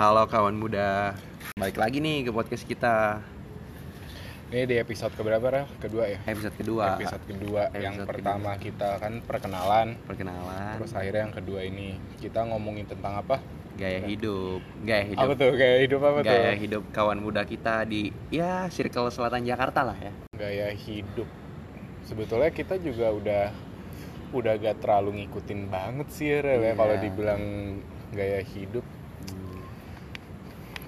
Halo kawan muda, balik lagi nih ke podcast kita Ini di episode keberapa Rel? Kedua ya? episode kedua. Episode kedua Yang Episode pertama kita kan perkenalan Perkenalan, Terus akhirnya yang kedua ini Kita ngomongin tentang apa? gaya hidup, gaya hidup, Apa tuh? Gaya hidup apa tuh? gaya hidup kawan muda kita di ya circle selatan Jakarta lah ya. Gaya hidup Sebetulnya kita juga udah Udah gak terlalu ngikutin banget sih Rel ya Iya. Kalau dibilang gaya hidup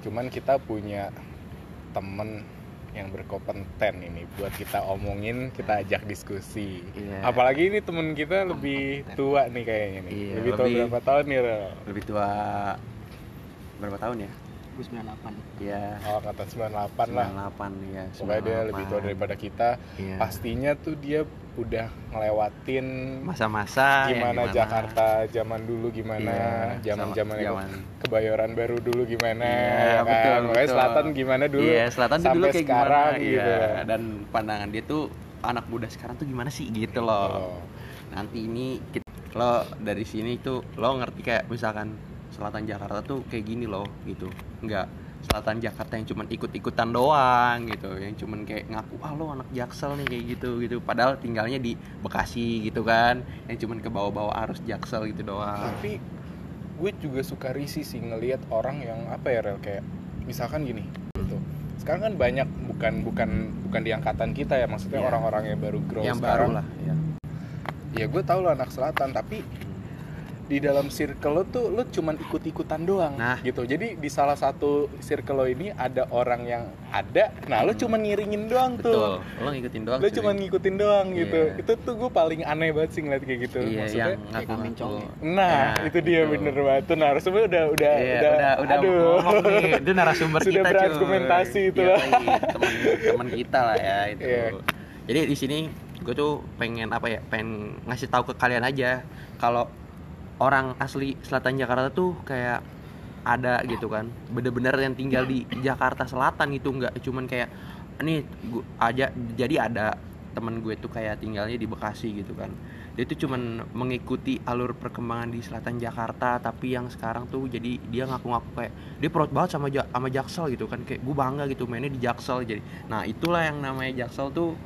Cuman kita punya temen yang berkompeten ini buat kita omongin, kita ajak diskusi. Iya. Apalagi ini temen kita lebih tua nih kayaknya nih. Iya, lebih tua lebih- berapa tahun nih, Rel? Lebih tua berapa tahun ya? 98 Ya, Oh, kata 98 lah. 98 ya. Pokoknya dia lebih tua 98. daripada kita. Iya. Pastinya tuh dia udah ngelewatin masa-masa yang gimana Jakarta zaman dulu gimana, Iya, zaman-zaman zaman. kebayoran baru dulu gimana, Iya, ya kan? betul, Pokoknya betul. selatan gimana dulu. Iya, selatan sampai dulu kayak sekarang gimana gitu. iya. Dan pandangan dia tuh anak muda sekarang tuh gimana sih gitu loh. Oh. Nanti ini kita, lo dari sini tuh lo ngerti kayak misalkan selatan Jakarta tuh kayak gini loh gitu. Enggak selatan Jakarta yang cuman ikut-ikutan doang gitu, yang cuman kayak ngaku ah lo anak Jaksel nih kayak gitu gitu. Padahal tinggalnya di Bekasi gitu kan, yang cuman ke bawah-bawah arus Jaksel gitu doang. tapi gue juga suka risih sih ngelihat orang yang apa ya rel kayak misalkan gini gitu sekarang kan banyak bukan bukan bukan di angkatan kita ya maksudnya Iya. orang-orang yang baru grow yang sekarang baru lah ya. ya gue tau lo anak selatan tapi di dalam circle lo tuh lo cuman ikut-ikutan doang Nah. gitu jadi di salah satu circle lo ini ada orang yang ada nah lo cuman ngiringin doang Betul, tuh lo ngikutin doang. lo cuman ngikutin doang gitu Iya. itu tuh gue paling aneh banget sih ngeliat kayak gitu iya maksudnya yang ngaku-ngaku. conge. Nah, Ya, itu dia betul. bener banget. Tuh narasumber udah udah Iya, udah, udah, udah aduh. ngomong nih. Itu narasumber Sudah kita, cuy. berargumentasi itu lah. teman teman kita lah ya itu. Iya. Jadi di sini gue tuh pengen apa ya? Pengen ngasih tahu ke kalian aja kalau orang asli selatan Jakarta tuh kayak ada gitu kan. Bener-bener yang tinggal di Jakarta Selatan gitu nggak cuman kayak gua aja jadi ada temen gue tuh kayak tinggalnya di Bekasi gitu kan. Dia tuh cuman mengikuti alur perkembangan di selatan Jakarta tapi yang sekarang tuh jadi dia ngaku-ngaku kayak dia proud banget sama sama Jaksel gitu kan. Kayak gue bangga gitu mainnya di Jaksel jadi. Nah itulah yang namanya Jaksel tuh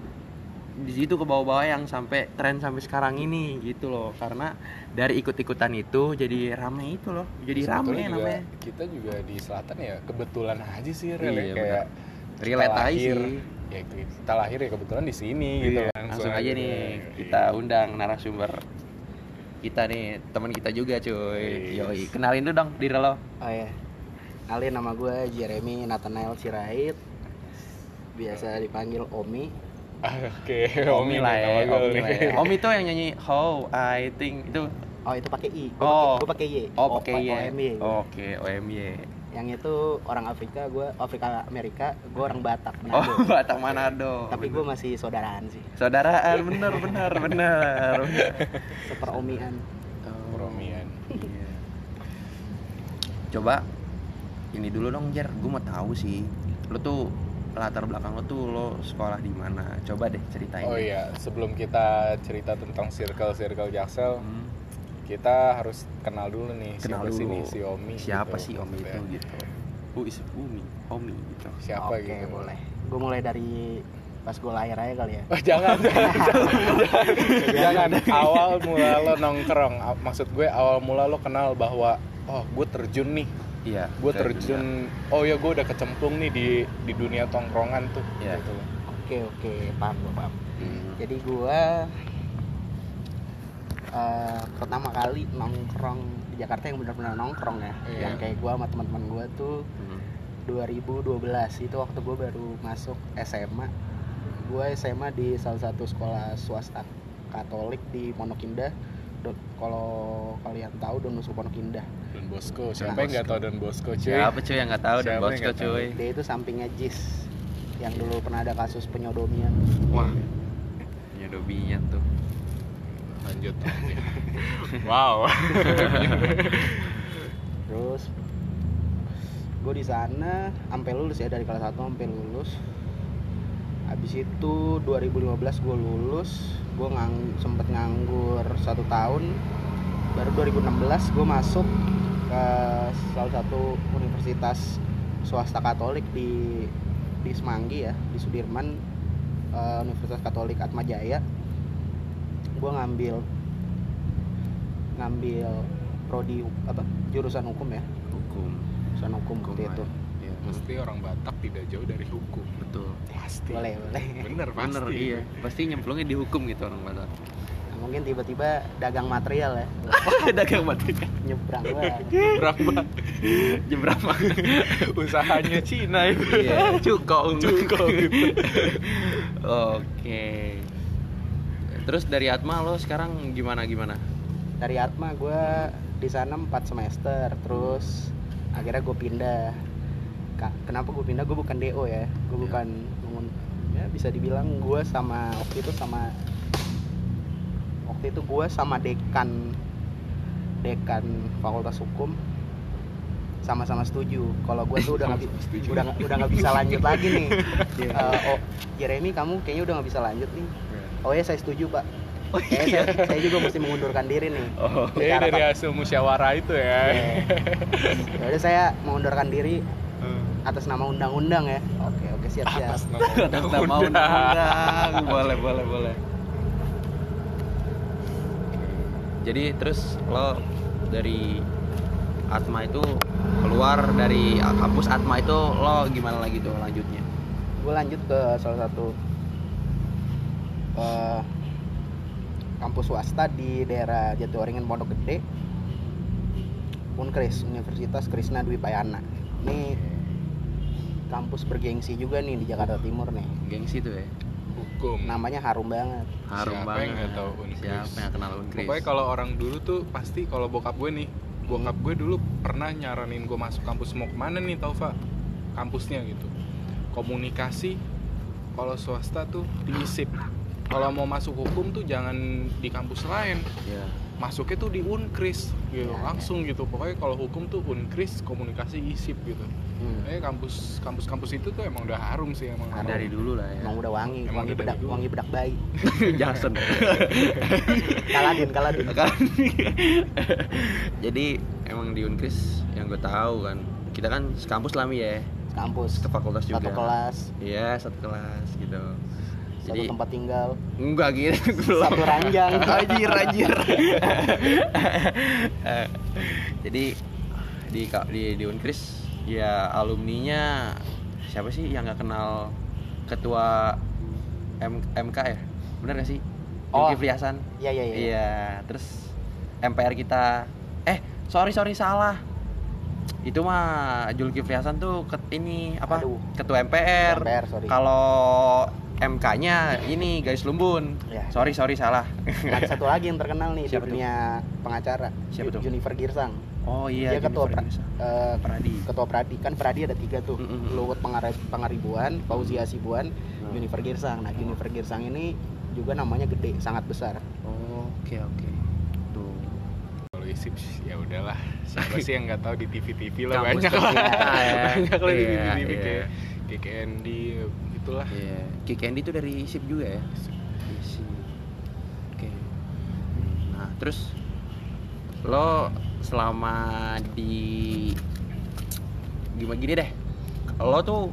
di situ ke bawah-bawah yang sampai tren sampai sekarang ini gitu loh. Karena dari ikut-ikutan itu jadi rame itu loh. Jadi Sebetulnya rame juga, namanya. Kita juga di selatan ya kebetulan aja sih Rel, ya. Iya, kayak relate aja sih. Ya kita lahir ya kebetulan di sini gitu. Iya, langsung aja nih kita undang narasumber kita nih teman kita juga cuy. Yes. yoi kenalin dulu dong diri lo. Oh ya Alin nama gue Jeremy Nathanael Sirait. Biasa dipanggil Omi Oke, Omi lah ya Omi lah ya. Omi tuh yang nyanyi How I Think itu. Oh itu pakai i. Gue Oh. pakai Y. Oh pakai Y. OMY gua. oke OMY yang itu orang Afrika gue Afrika Amerika gue orang Batak oh Manado. Batak Manado. Tapi gue masih saudaraan sih. Saudaraan bener bener bener. Seperomian. Peromian. Iya. Coba ini dulu dong Jer, gue mau tahu sih. Lo tuh latar belakang lo tuh lo sekolah di mana? Coba deh ceritain. Oh iya, sebelum kita cerita tentang circle-circle Jaksel, Hmm, kita harus kenal dulu nih Kenal siapa sih dulu. nih si Omi. Siapa gitu, sih Omi itu maksudnya. gitu? Who is Umi? Omi gitu. Siapa oke gitu? boleh gue mulai dari pas gue lahir aja kali ya Oh, jangan, jangan, jangan, jangan. Awal mula lo nongkrong, maksud gue awal mula lo kenal bahwa oh gue terjun nih, Iya. gue terjun, oh ya gue udah kecemplung nih di di dunia tongkrongan tuh. Iya. Gitu. oke oke paham gue paham dunia. Hmm. jadi gue eh, pertama kali nongkrong di Jakarta yang benar-benar nongkrong ya Iya. yang kayak gue sama teman-teman gue tuh Hmm. 2012 itu waktu gue baru masuk SMA gue SMA di salah satu sekolah swasta Katolik di Pondok Indah kalau kalian tahu Don Bosco Pondok Indah Don Bosco, siapa Don yang nggak tahu Don Bosco cuy? Siapa cuy yang nggak tahu yang Bosco cuy? dia itu sampingnya JIS yang dulu pernah ada kasus penyodomian Wah. Nyodobinya tuh. Lanjut. wow. terus gue di sana sampai lulus ya dari kelas 1 sampai lulus habis itu 2015 gue lulus gue ngang sempet nganggur satu tahun baru 2016 gue masuk ke salah satu universitas swasta Katolik di di Semanggi ya di Sudirman eh, Universitas Katolik Atma Jaya gue ngambil ngambil prodi apa jurusan hukum ya. Hukum. Jurusan hukum hukum waktu itu ya. Pasti orang Batak tidak jauh dari hukum. betul. Pasti. boleh boleh. Bener pasti. bener iya. Pasti nyemplungnya di hukum gitu orang Batak mungkin tiba-tiba dagang material ya. Dagang mati nyebrang banget. Berapa jembrang usahanya Cina itu? iya. Cuko Cuko gitu. oke. Terus dari Atma lo sekarang gimana gimana? Dari Atma gue di sana 4 semester terus akhirnya gue pindah. Kenapa gue pindah? Gue bukan DO ya. Gue Ya. bukan ya bisa dibilang gue sama waktu itu sama waktu itu gue sama dekan dekan fakultas hukum sama-sama setuju. Kalau gue tuh udah nggak udah udah nggak bisa lanjut lagi nih. Eh, oh Jeremy kamu kayaknya udah nggak bisa lanjut nih. Oh ya saya setuju pak. Oh Kayaknya saya, saya juga mesti mengundurkan diri nih. Oh Bicara, dari hasil musyawarah itu ya. ya udah saya mengundurkan diri atas nama undang-undang ya. Oke oke siap siap. Atas nama Atas nama undang-undang. Boleh boleh boleh jadi terus lo dari Atma itu keluar dari kampus Atma itu lo gimana lagi tuh lanjutnya? Gue lanjut ke salah satu eh, kampus swasta di daerah Jatiwaringin Pondok Gede. Unkris Universitas Krishna Dwi Payana. Ini kampus bergengsi juga nih di Jakarta Timur nih. Gengsi tuh ya Hukum. namanya harum banget harum Siapa banget yang tahu Unkris? siapa yang kenal Unkris Pokoknya kalau orang dulu tuh pasti kalau bokap gue nih, bokap gue dulu pernah nyaranin gue masuk kampus mau ke mana nih Taufa? Kampusnya gitu. Komunikasi kalau swasta tuh di ISIP. Kalau mau masuk hukum tuh jangan di kampus lain, ya masuknya tuh di Unkris gitu, Ya, langsung gitu. Pokoknya kalau hukum tuh Unkris, komunikasi ISIP gitu. Hmm. Eh kampus kampus-kampus itu tuh emang udah harum sih emang. Harum. dari dulu lah ya. Emang udah wangi Emang wangi bedak dulu. wangi bedak bayi. Jason. Kaladin kaladin. Jadi emang di Unkris yang gue tahu kan kita kan sekampus lah Mi, ya. Kampus ke fakultas juga. satu kelas. Iya satu kelas gitu. Satu jadi tempat tinggal. Enggak gitu belum satu ranjang. Anjir anjir. Eh, jadi di di di Unkris ya alumninya siapa sih yang nggak kenal ketua M, MK ya bener gak sih Oh. Zulkifli Hasan iya iya iya Iya, terus MPR kita eh sorry sorry salah. Itu mah Zulkifli Hasan tuh ket, ini apa? Aduh. Ketua MPR. MPR. Kalau MK-nya ini guys lumbun. Ya. Sorry sorry salah. ada satu lagi yang terkenal nih Siapa di tuh? dunia pengacara Siapa tuh? Jennifer Girsang Oh iya, dia ketua pra, eh, Pradi. ketua Pradi kan Pradi ada tiga tuh Mm, mm, mm. Luhut Pangari- Pangaribuan Fauzi Hasibuan Hmm. Jennifer Girsang nah Jennifer Girsang ini juga namanya gede sangat besar Oh, Oke oke. Tuh. Kalau ISIP ya udahlah. Siapa sih yang nggak tahu di TV-TV lah Kampus banyak lah. ya. banyak lah di Iya, TV-TV iya. kayak kayak Candy itulah. Iya. Candy itu dari SIP juga ya? Dari SIP. Oke. Nah, terus lo selama di gimana gini deh. Lo tuh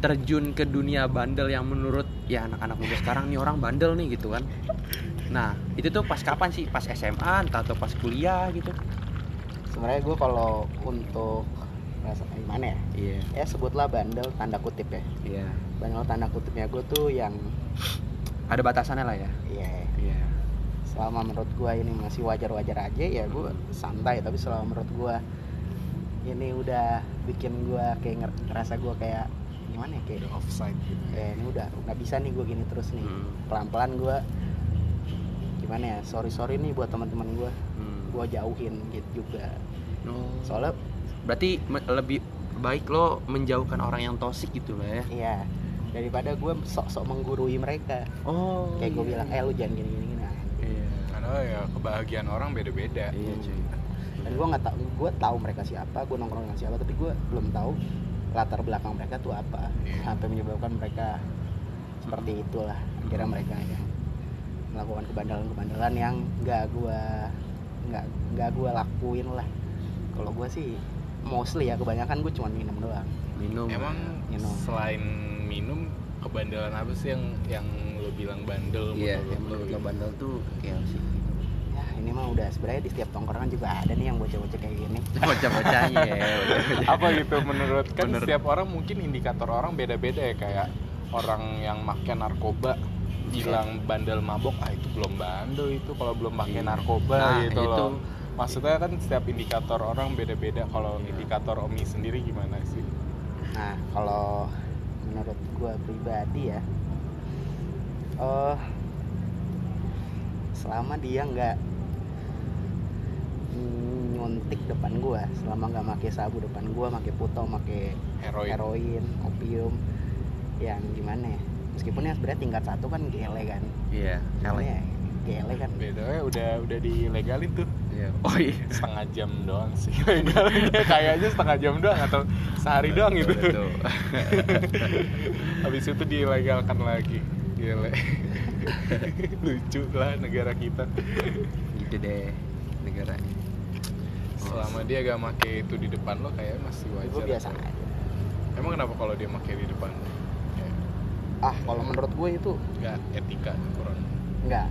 terjun ke dunia bandel yang menurut ya anak-anak muda sekarang nih orang bandel nih gitu kan. Nah, itu tuh pas kapan sih? Pas SMA entah atau pas kuliah gitu? sebenarnya gue kalau untuk rasa gimana ya Iya, ya sebutlah bandel tanda kutip ya iya. bandel tanda kutipnya gue tuh yang Ada batasannya lah ya. ya Iya. Selama menurut gua ini masih wajar-wajar aja ya gue santai tapi selama menurut gua ini udah bikin gua kayak nger- ngerasa gua kayak gimana ya kayak Udah offside gitu. eh ini udah nggak bisa nih gua gini terus nih Hmm. pelan-pelan gua gimana ya sorry sorry nih buat teman-teman gua Hmm. gua jauhin gitu juga Oh. soalnya berarti lebih baik lo menjauhkan orang yang tosik gitu lah ya iya daripada gua sok-sok menggurui mereka oh kayak gua bilang eh lu jangan gini gini, iya Karena ya kebahagiaan orang beda-beda. iya cuy dan gua nggak tahu gua tahu mereka siapa gua nongkrong dengan siapa tapi gua belum tahu latar belakang mereka tuh apa Iya. sampai menyebabkan mereka seperti itulah akhirnya Hmm. mereka yang melakukan kebandalan-kebandalan yang nggak gua nggak nggak gua lakuin lah kalau gue sih mostly ya kebanyakan gue cuma minum doang minum Emang minum. selain minum kebandelan apa sih yang yang lo bilang bandel iya menurut yang lo menurut lo bandel tuh kayak sih ya ini mah udah sebenarnya di setiap tongkrongan juga ada nih yang bocah-bocah kayak gini bocah-bocahnya ya bocah-bocah. apa gitu menurut kan Bener. setiap orang mungkin indikator orang beda-beda ya kayak orang yang makan narkoba bilang bandel mabok ah itu belum bandel itu kalau belum pakai Iya. narkoba Nah, gitu itu. loh maksudnya kan setiap indikator orang beda-beda kalau indikator Omi sendiri gimana sih Nah, kalau menurut gua pribadi ya, eh selama dia nggak nyuntik depan gua, selama nggak pakai sabu depan gua, pakai puto, pakai heroin. heroin, opium, yang gimana ya? Meskipun ya sebenarnya tingkat satu kan gele kan, iya elek. ya gele kan. beda udah udah dilegalin tuh. Iya oh iya. Setengah jam doang sih. Legalnya kayaknya setengah jam doang atau sehari doang gitu. Betul. habis itu dilegalkan lagi. Gile. Lucu lah negara kita. Gitu deh negaranya selama dia gak make itu di depan lo kayak masih wajar Gue biasa aja. emang kenapa kalau dia make di depan? Lo Kayak Ah, kalau menurut gue itu nggak etika kurang. Enggak.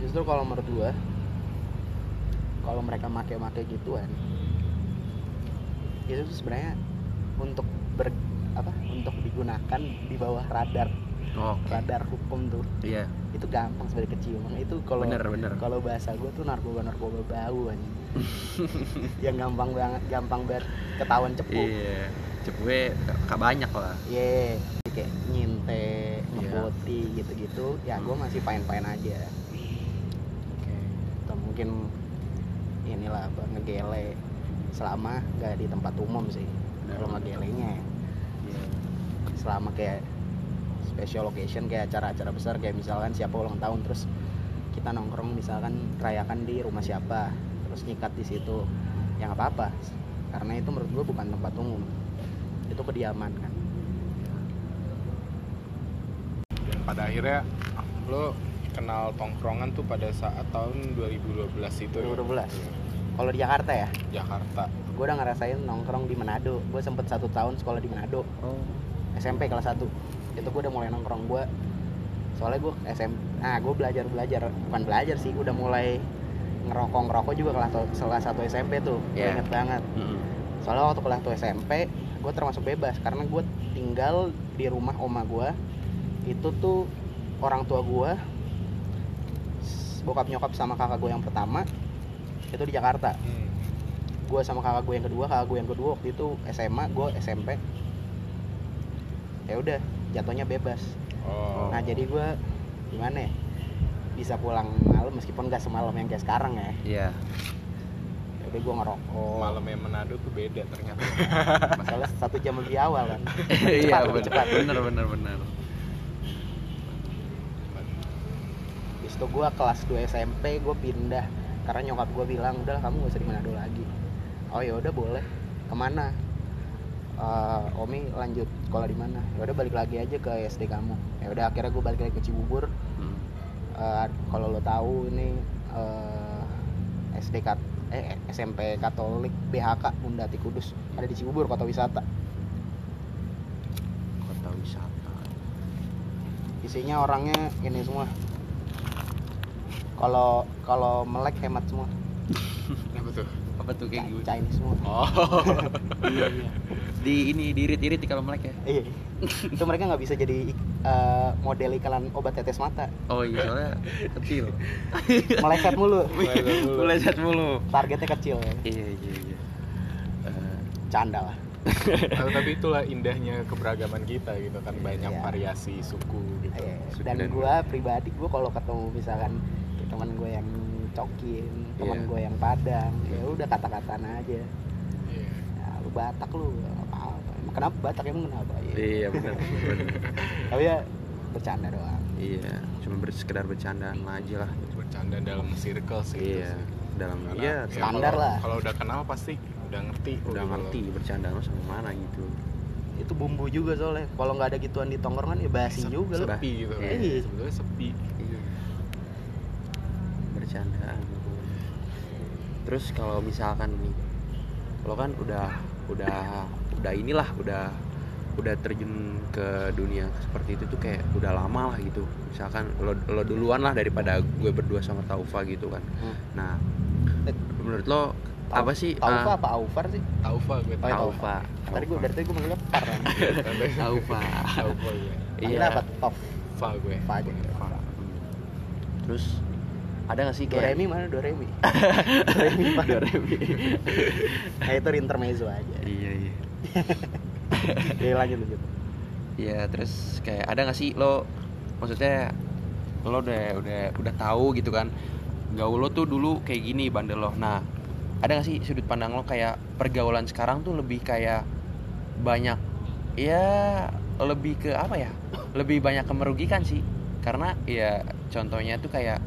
Justru kalau menurut gua kalau mereka make-make gituan itu tuh sebenarnya untuk ber apa untuk digunakan di bawah radar. Oke. Radar hukum tuh. Iya. Itu gampang sebenarnya kecium. Itu kalau kalau bahasa gue tuh narkoba narkoba bau anjing. yang gampang banget gampang banget ketahuan cepu. Iya cepue gak banyak lah. Iya, kayak nyinte, ngepoti gitu-gitu, ya gue masih fine-fine aja. oke. Atau mungkin inilah apa ngegele selama gak di tempat umum sih. Kalau ngegelenya, iya. Selama kayak special occasion kayak acara-acara besar kayak misalkan siapa ulang tahun terus kita nongkrong misalkan rayakan di rumah siapa terus nyikat di situ ya nggak apa-apa. Karena itu menurut gue bukan tempat umum. Itu kediaman kan. Dan pada akhirnya lo kenal tongkrongan tuh pada saat tahun 2012 itu. ya? 2012 kalau di Jakarta ya? Jakarta. Gue udah ngerasain nongkrong di Manado. Gue sempet satu tahun sekolah di Manado. Oh. SMP kelas 1 itu gue udah mulai nongkrong. Gue soalnya gue SMP nah gue belajar belajar bukan belajar sih udah mulai ngerokok ngerokok juga kelas kelas satu SMP tuh Iya. inget banget. Mm-mm. soalnya waktu kelas 1 SMP gue termasuk bebas karena gue tinggal di rumah oma gue itu tuh orang tua gue bokap nyokap sama kakak gue yang pertama itu di Jakarta. Hmm. gue sama kakak gue yang kedua kakak gue yang kedua waktu itu SMA gue SMP ya udah jatuhnya bebas. Oh. Nah jadi gue gimana ya bisa pulang malam meskipun gak semalam yang kayak sekarang ya. Iya. Ya udah gue ngerokok. Malamnya Manado tuh beda ternyata. Soalnya satu jam lebih awal kan. Iya lebih bener. cepat. bener bener bener. Habis itu gue kelas 2 SMP gue pindah. Karena nyokap gue bilang udah kamu gak usah di Manado lagi. Oh ya udah boleh. Ke mana? Eh, Omi lanjut sekolah di mana? Ya udah balik lagi aja ke SD kamu. Ya udah akhirnya gue balik lagi ke Cibubur Eh, kalau lo tahu ini eh, SD Kat eh SMP Katolik BHK Bundati Kudus ada di Cibubur kota wisata. Kota wisata. Isinya orangnya ini semua. Kalau kalau melek hemat semua. Apa tuh? Apa tuh kayak gue Chinese semua. Oh. Iya iya. Di ini diirit-irit kalau melek ya? Iya. Itu mereka nggak bisa jadi eh, model iklan obat tetes mata oh iya soalnya kecil meleset mulu Meleset mulu. targetnya kecil ya. iya iya iya Eh, canda lah Tapi- tapi itulah indahnya keberagaman kita gitu kan banyak Iya. variasi suku gitu Iya. Dan dan- gue pribadi gue kalau ketemu misalkan teman gue yang cokin teman Iya. gue yang padang ya udah kata-kataan aja Iya. ya, lu batak lu kenapa batak emang kenapa ya. iya bener. tapi ya bercanda doang iya cuma ber sekedar bercandaan aja lah bercanda dalam circle sih iya sih. dalam Karena iya ya standar kalau- lah. kalau udah kenal pasti udah ngerti udah ngerti loh. bercanda sama sama mana gitu itu bumbu juga soalnya kalau nggak ada gituan di tongkrongan ya basi Sep- juga sepi gitu Iya. Iya, sebetulnya sepi iya bercandaan terus kalau misalkan nih lo kan udah udah udah inilah udah udah terjun ke dunia seperti itu tuh kayak udah lama lah gitu. Misalkan lo lo duluan lah daripada gue berdua sama Taufa gitu kan. Hmm. nah Eh, menurut lo Tau- apa sih Taufa ah, apa Aufar sih? Taufa gue iya, Taufa. Tadi gue dari tadi gue manggilnya Par kan? Taufa. Taufa. Gue. Manggilnya apa? Tof. Fa gue. Fa aja. Fa. terus ada gak sih kayak Doremi mana? Doremi. Doremi mana? Doremi. nah itu intermezzo aja. Iya iya Oke lanjut lanjut. Iya terus kayak ada gak sih lo maksudnya lo udah udah udah tahu gitu kan gaul lo tuh dulu kayak gini bandel lo. Nah ada gak sih sudut pandang lo kayak pergaulan sekarang tuh lebih kayak banyak ya lebih ke apa ya lebih banyak ke merugikan sih. Karena ya contohnya tuh kayak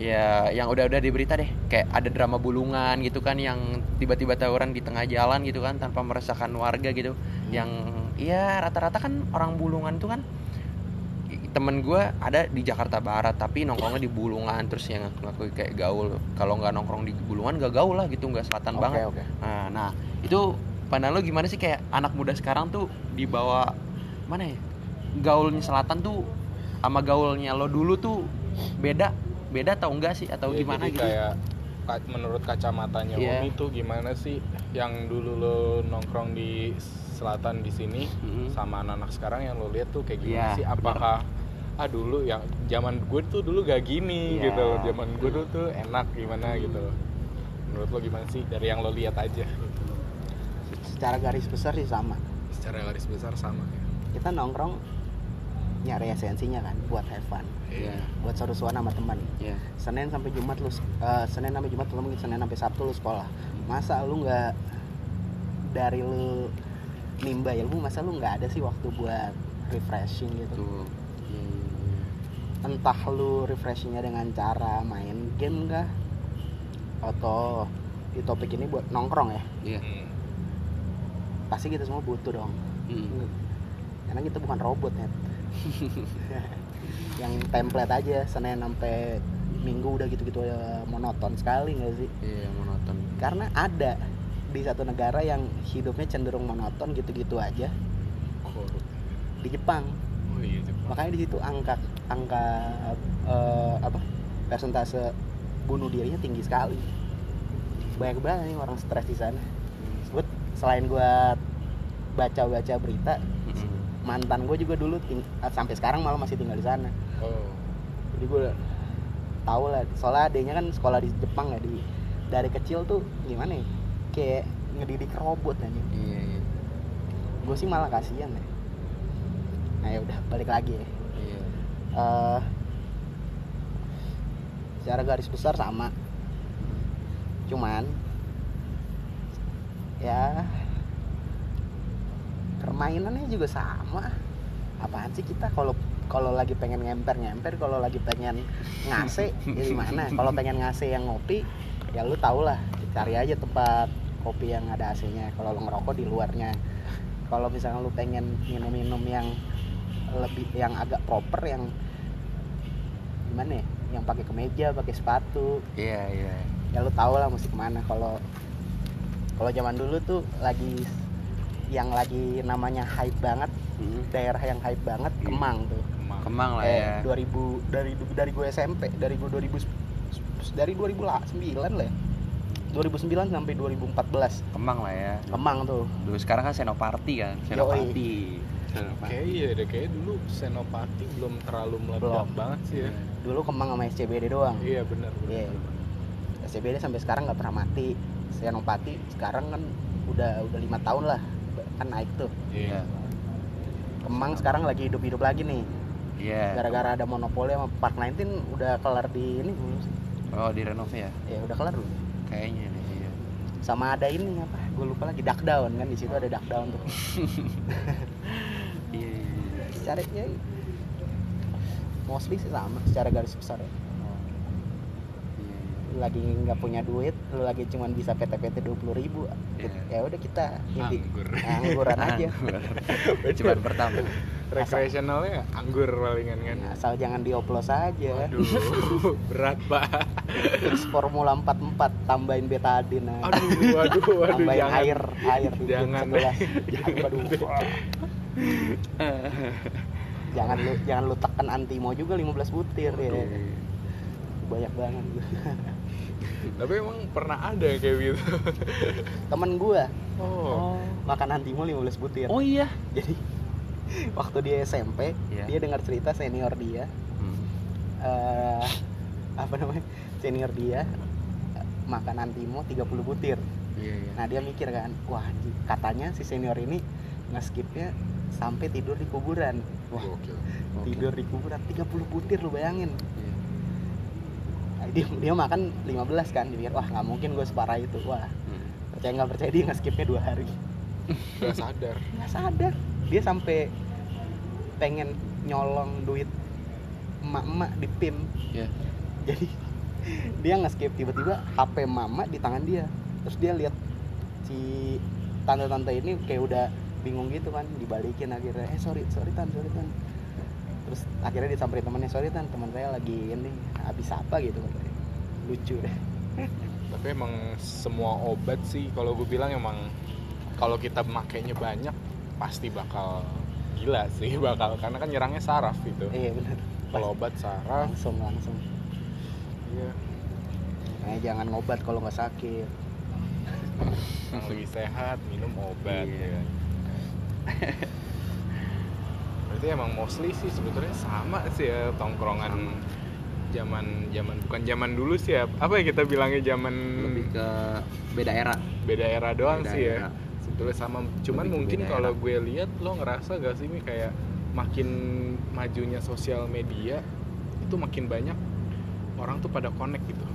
ya yang udah-udah di berita deh. Kayak ada drama bulungan gitu kan yang tiba-tiba tawuran di tengah jalan gitu kan tanpa meresahkan warga gitu. Yang ya rata-rata kan orang bulungan itu kan temen gue ada di Jakarta Barat tapi nongkrongnya di bulungan terus yang ngaku kayak gaul. Kalau nggak nongkrong di bulungan gak gaul lah gitu nggak selatan oke banget. oke. Nah, nah itu pandangan lo gimana sih? Kayak anak muda sekarang tuh dibawa mana ya gaulnya selatan tuh sama gaulnya lo dulu tuh beda beda atau enggak sih? Atau Ya, gimana jadi gitu? kayak ka- menurut kacamatanya Iya. Om itu gimana sih? Yang dulu lo nongkrong di selatan di sini Mm-mm. sama anak-anak sekarang yang lo lihat tuh kayak gimana Iya, sih? apakah ah dulu yang zaman gue tuh dulu gak gini Iya. gitu. Loh zaman gue dulu tuh enak gimana gitu. Loh menurut lo gimana sih dari yang lo lihat aja? Gitu. secara garis besar sih sama. Secara garis besar sama ya. Kita nongkrong nyari esensinya kan buat have fun Iya. buat seru-seruan sama teman Iya. Senin sampai Jumat lu eh, Senin sampai Jumat atau mungkin Senin sampai Sabtu lu sekolah masa lu nggak dari lu nimba ilmu masa lu nggak ada sih waktu buat refreshing gitu tuh Iya, iya, iya. entah lu refreshingnya dengan cara main game kah atau di topik ini buat nongkrong ya Iya. Hmm. pasti kita semua butuh dong Mm. karena kita bukan robot ya yang template aja Senin sampai Minggu udah gitu-gitu aja monoton sekali nggak sih Iya monoton. karena ada di satu negara yang hidupnya cenderung monoton gitu-gitu aja di Jepang oh iya Jepang. makanya di situ angka angka eh, apa persentase bunuh dirinya tinggi sekali banyak banget nih orang stres di sana sebut selain gua baca-baca berita. Mantan gue juga dulu ting- sampai sekarang malah masih tinggal di sana. Oh. Jadi gue tahu lah soalnya adanya kan sekolah di Jepang ya di dari kecil tuh gimana ya kayak ngedidik robot aja. Iya iya. gue sih malah kasihan ya. Nah ya udah balik lagi ya. Iya. Eh, secara garis besar sama. Cuman ya permainannya juga sama. Apaan sih kita kalau kalau lagi pengen ngemper ngemper kalau lagi pengen ngase ya gimana kalau pengen ngase yang ngopi ya lu tau lah cari aja tempat kopi yang ada AC-nya. Kalau lu ngerokok di luarnya. Kalau misalnya lu pengen minum-minum yang lebih yang agak proper yang gimana ya? Yang pakai kemeja pakai sepatu. Iya iya. ya lu tau lah mesti ke mana. Kalau kalau zaman dulu tuh lagi yang lagi namanya hype banget Mm. daerah yang hype banget Iya. Kemang tuh Kemang. Kemang lah eh, ya. 2000 dari dari gue SMP dari gue 2000 dari 2009 lah ya 2009 sampai 2014 Kemang lah ya. Kemang tuh Dulu sekarang kan Senopati kan. Senopati. Kayak iya deh, kayak dulu Senopati belum terlalu meledak Belum. banget sih ya. dulu Kemang sama SCBD doang Iya benar. Iya. SCBD sampai sekarang nggak pernah mati Senopati sekarang kan udah udah lima tahun lah kan naik tuh Iya. Kemang sekarang lagi hidup-hidup lagi nih Iya. gara-gara ada monopoli sama Park 19 udah kelar di ini belum sih? Oh di renov ya. ya udah kelar belum Kayaknya nih. Iya. sama ada ini apa gue lupa lagi duck down kan di situ ada duck down tuh Iya. iya, iya. secara ya mostly sih sama secara garis besar ya Oh. Iya, iya. lu lagi nggak punya duit lu lagi cuman bisa PT-PT dua puluh ribu Iya. ya udah kita Anggur. angguran aja Cuman pertama. Recreationalnya anggur palingan kan. asal jangan dioplos aja Aduh, berat pak. terus formula 44 tambahin betadine nah. Aduh, aduh, aduh, tambahin jangan. air air Jangan. segelas. jangan aduh jangan lu jangan lu tekan antimo juga 15 butir ya banyak banget Tapi emang pernah ada kayak gitu. temen gua Oh. makan antimo 15 butir oh iya jadi waktu dia SMP Iya. dia dengar cerita senior dia Hmm. eh apa namanya senior dia eh, makan antimo 30 butir iya iya nah dia mikir kan wah katanya si senior ini ngeskipnya sampai tidur di kuburan wah Gokil. Oke. tidur di kuburan 30 butir lu bayangin dia, dia makan 15 kan dia pikir wah nggak mungkin gue separah itu. Wah Hmm. percaya nggak percaya dia ngeskipnya dua hari. Gak sadar. nggak sadar. Dia sampai pengen nyolong duit emak-emak di pim Iya. jadi dia nge-skip tiba-tiba HP mama di tangan dia. Terus dia lihat si tante-tante ini kayak udah bingung gitu kan dibalikin akhirnya. Eh sorry sorry tan sorry tan terus akhirnya disamperin temannya sorry tan teman saya lagi ini habis apa gitu lucu deh Tapi emang semua obat sih kalau gue bilang emang kalau kita makainya banyak pasti bakal gila sih bakal karena kan nyerangnya saraf gitu. iya bener Kalau obat saraf, langsung langsung iya. eh jangan ngobat kalau nggak sakit Yang lagi sehat minum obat Iya. ya. Berarti emang mostly sih sebetulnya sama sih ya tongkrongan zaman zaman bukan zaman dulu sih ya. Apa ya kita bilangnya zaman lebih ke beda era. Beda era doang Beda sih ya. era. sebetulnya sama. Cuman Lebih mungkin kalau gue lihat lo ngerasa gak sih ini kayak makin majunya sosial media itu makin banyak orang tuh pada connect gitu.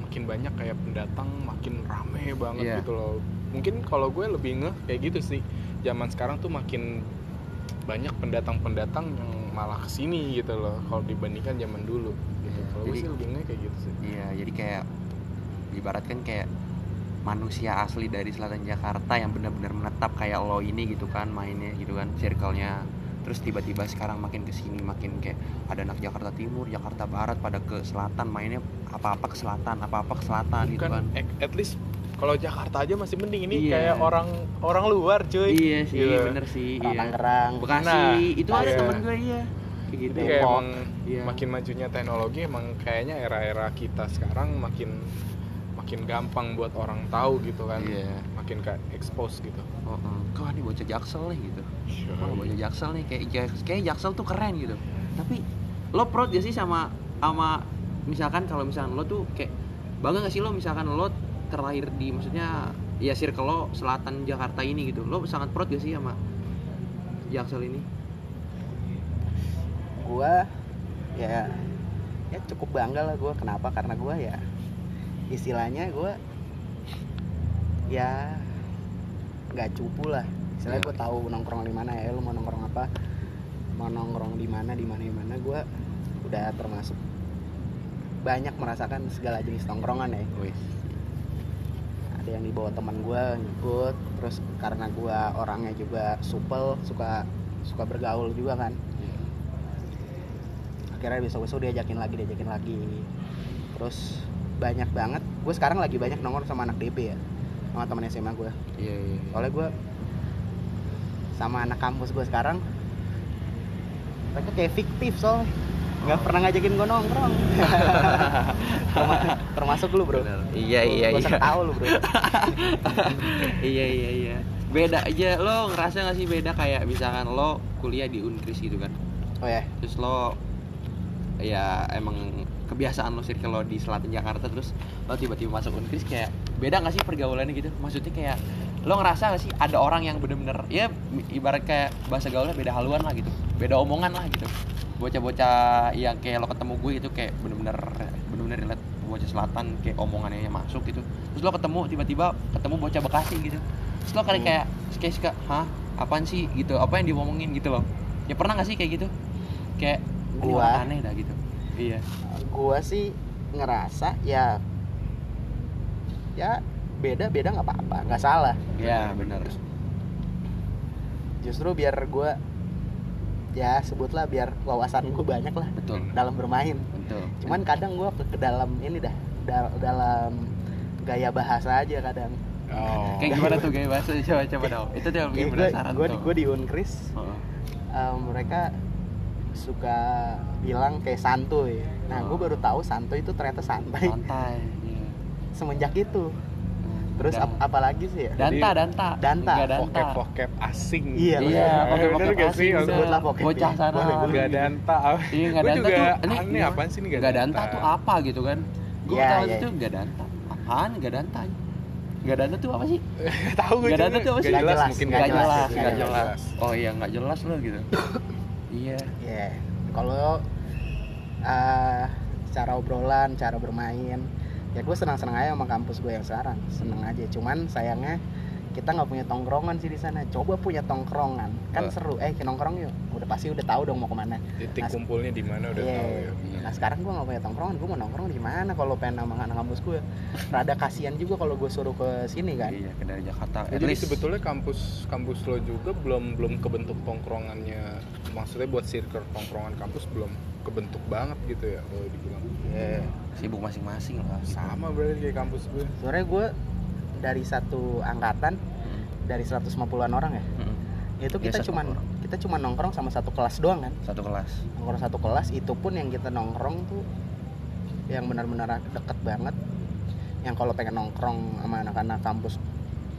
Makin banyak kayak pendatang makin rame banget Iya. gitu loh. Mungkin kalau gue lebih ngeh kayak gitu sih. Zaman sekarang tuh makin banyak pendatang-pendatang yang malah ke sini gitu loh kalau dibandingkan zaman dulu gitu. Iya, kalau gue sih lebih ngeh kayak gitu sih. Iya jadi kayak ibaratkan kayak manusia asli dari selatan Jakarta yang benar-benar menetap kayak lo ini gitu kan mainnya gitu kan circle-nya. Terus tiba-tiba sekarang makin ke sini makin kayak ada anak Jakarta Timur Jakarta Barat pada ke selatan mainnya apa-apa ke selatan apa-apa ke selatan gitu kan kan. at- at least kalau Jakarta aja masih mending. Ini Iya. kayak orang orang luar cuy. Iya sih Gitu. bener sih iya. Tangerang. Bekasi Nah, itu ada iya. temen gue iya. Kayak gitu. Jadi kayak emang Iya. makin majunya teknologi emang kayaknya era-era kita sekarang makin makin gampang buat orang tahu gitu kan. Iya. Makin kayak expose gitu. Oh, oh. kok ini bocah jaksel nih gitu? Wah bocah jaksel nih? Kayak kayak jaksel tuh keren gitu. Tapi lo proud gak sih sama sama misalkan kalau misalkan lo tuh kayak bangga gak sih lo misalkan lo terlahir di maksudnya ya circle lo selatan Jakarta ini gitu. Lo sangat proud gak sih sama jaksel ini? Gua ya ya cukup bangga lah gua. Kenapa? Karena gua ya istilahnya gua ya nggak cupu lah. Istilahnya Ya. gua tahu nongkrong di mana ya lu mau nongkrong apa mau nongkrong di mana di mana di mana gua udah termasuk banyak merasakan segala jenis nongkrongan ya. Wih. Ada yang dibawa teman gua ngikut. Terus karena gua orangnya juga supel suka suka bergaul juga kan. Akhirnya besok-besok diajakin lagi diajakin lagi. Terus banyak banget. Gue sekarang lagi banyak nongkrong sama anak DB ya sama teman SMA gue iya iya soalnya gue sama anak kampus gue sekarang mereka kayak fiktif soalnya nggak pernah ngajakin gue nongkrong. Terma- termasuk lu bro. Bener. iya iya Gua iya. tahu lu bro. Iya iya iya. Beda aja. Lo ngerasa gak sih beda kayak misalkan lo kuliah di Unkris gitu kan? Oh ya terus lo ya emang kebiasaan lo circle lo di selatan Jakarta terus lo tiba-tiba masuk Unkris kayak beda gak sih pergaulannya gitu? Maksudnya kayak lo ngerasa gak sih ada orang yang bener-bener ya ibarat kayak bahasa gaulnya beda haluan lah gitu. Beda omongan lah gitu bocah-bocah yang kayak lo ketemu gue itu kayak bener-bener bener-bener relate. Bocah selatan kayak omongannya yang masuk gitu. Terus lo ketemu tiba-tiba ketemu bocah Bekasi gitu. Terus lo kayak Hmm. kayak kayak suka hah? Apaan sih? Gitu. Apa yang diomongin? Gitu loh. Ya pernah gak sih kayak gitu? Kayak Gua- aneh dah gitu. Iya. Gua sih ngerasa ya ya beda beda nggak apa-apa nggak salah. Ya benar justru biar gua ya sebutlah biar wawasan gue banyak lah betul. dalam bermain. Betul. Cuman kadang gue ke, ke dalam ini dah dal- dalam gaya bahasa aja kadang. Oh. Kayak gimana tuh gaya bahasa? Coba coba dong. Itu dia bikin penasaran gue tuh. gue di Unkris. Heeh. eh, mereka suka bilang kayak santuy. Nah gue Oh. baru tahu santuy itu ternyata santai. Santai iya. semenjak itu terus Dan- ap- apalagi sih ya? Danta danta. Danta. Danta. vocab vocab asing. Iya, iya gak sih? asing Sebutlah vocab bocah sana. Boleh, boleh. Gak danta. Iya nggak Gua danta tuh ini aneh apaan sih ini nggak danta tuh apa gitu kan? Gue Iya, tahu iya. itu nggak danta. Apaan nggak danta? Nggak danta tuh apa sih? Gak tau gue Nggak danta tuh apa sih? Gak jelas mungkin jelas, nggak jelas nggak nggak jelas. oh iya nggak jelas lo gitu. Iya. Iya. Kalau eh, cara obrolan, cara bermain, ya gue senang-senang aja sama kampus gue yang sekarang, seneng aja. Cuman sayangnya kita nggak punya tongkrongan sih di sana. Coba punya tongkrongan, kan Oh. seru. Eh, ke nongkrong yuk. Udah pasti udah tahu dong mau ke mana. Titik Nah, kumpulnya di mana udah Iya. tahu ya Nah sekarang gue nggak punya tongkrongan, gue mau nongkrong di mana? Kalau pengen sama anak kampus gue, rada kasihan juga kalau gue suruh ke sini kan. iya ke dari Jakarta at Jadi least sebetulnya kampus kampus lo juga belum belum kebentuk tongkrongannya maksudnya buat circle tongkrongan kampus belum kebentuk banget gitu ya kalau dibilang Iya. sibuk masing-masing lah sama berarti kayak kampus gue Sebenarnya gue dari satu angkatan Hmm. dari 150-an orang ya. Hmm. Itu kita satu cuman orang. kita cuma nongkrong sama satu kelas doang kan. satu kelas nongkrong satu kelas itu pun yang kita nongkrong tuh yang benar-benar deket banget yang kalau pengen nongkrong sama anak-anak kampus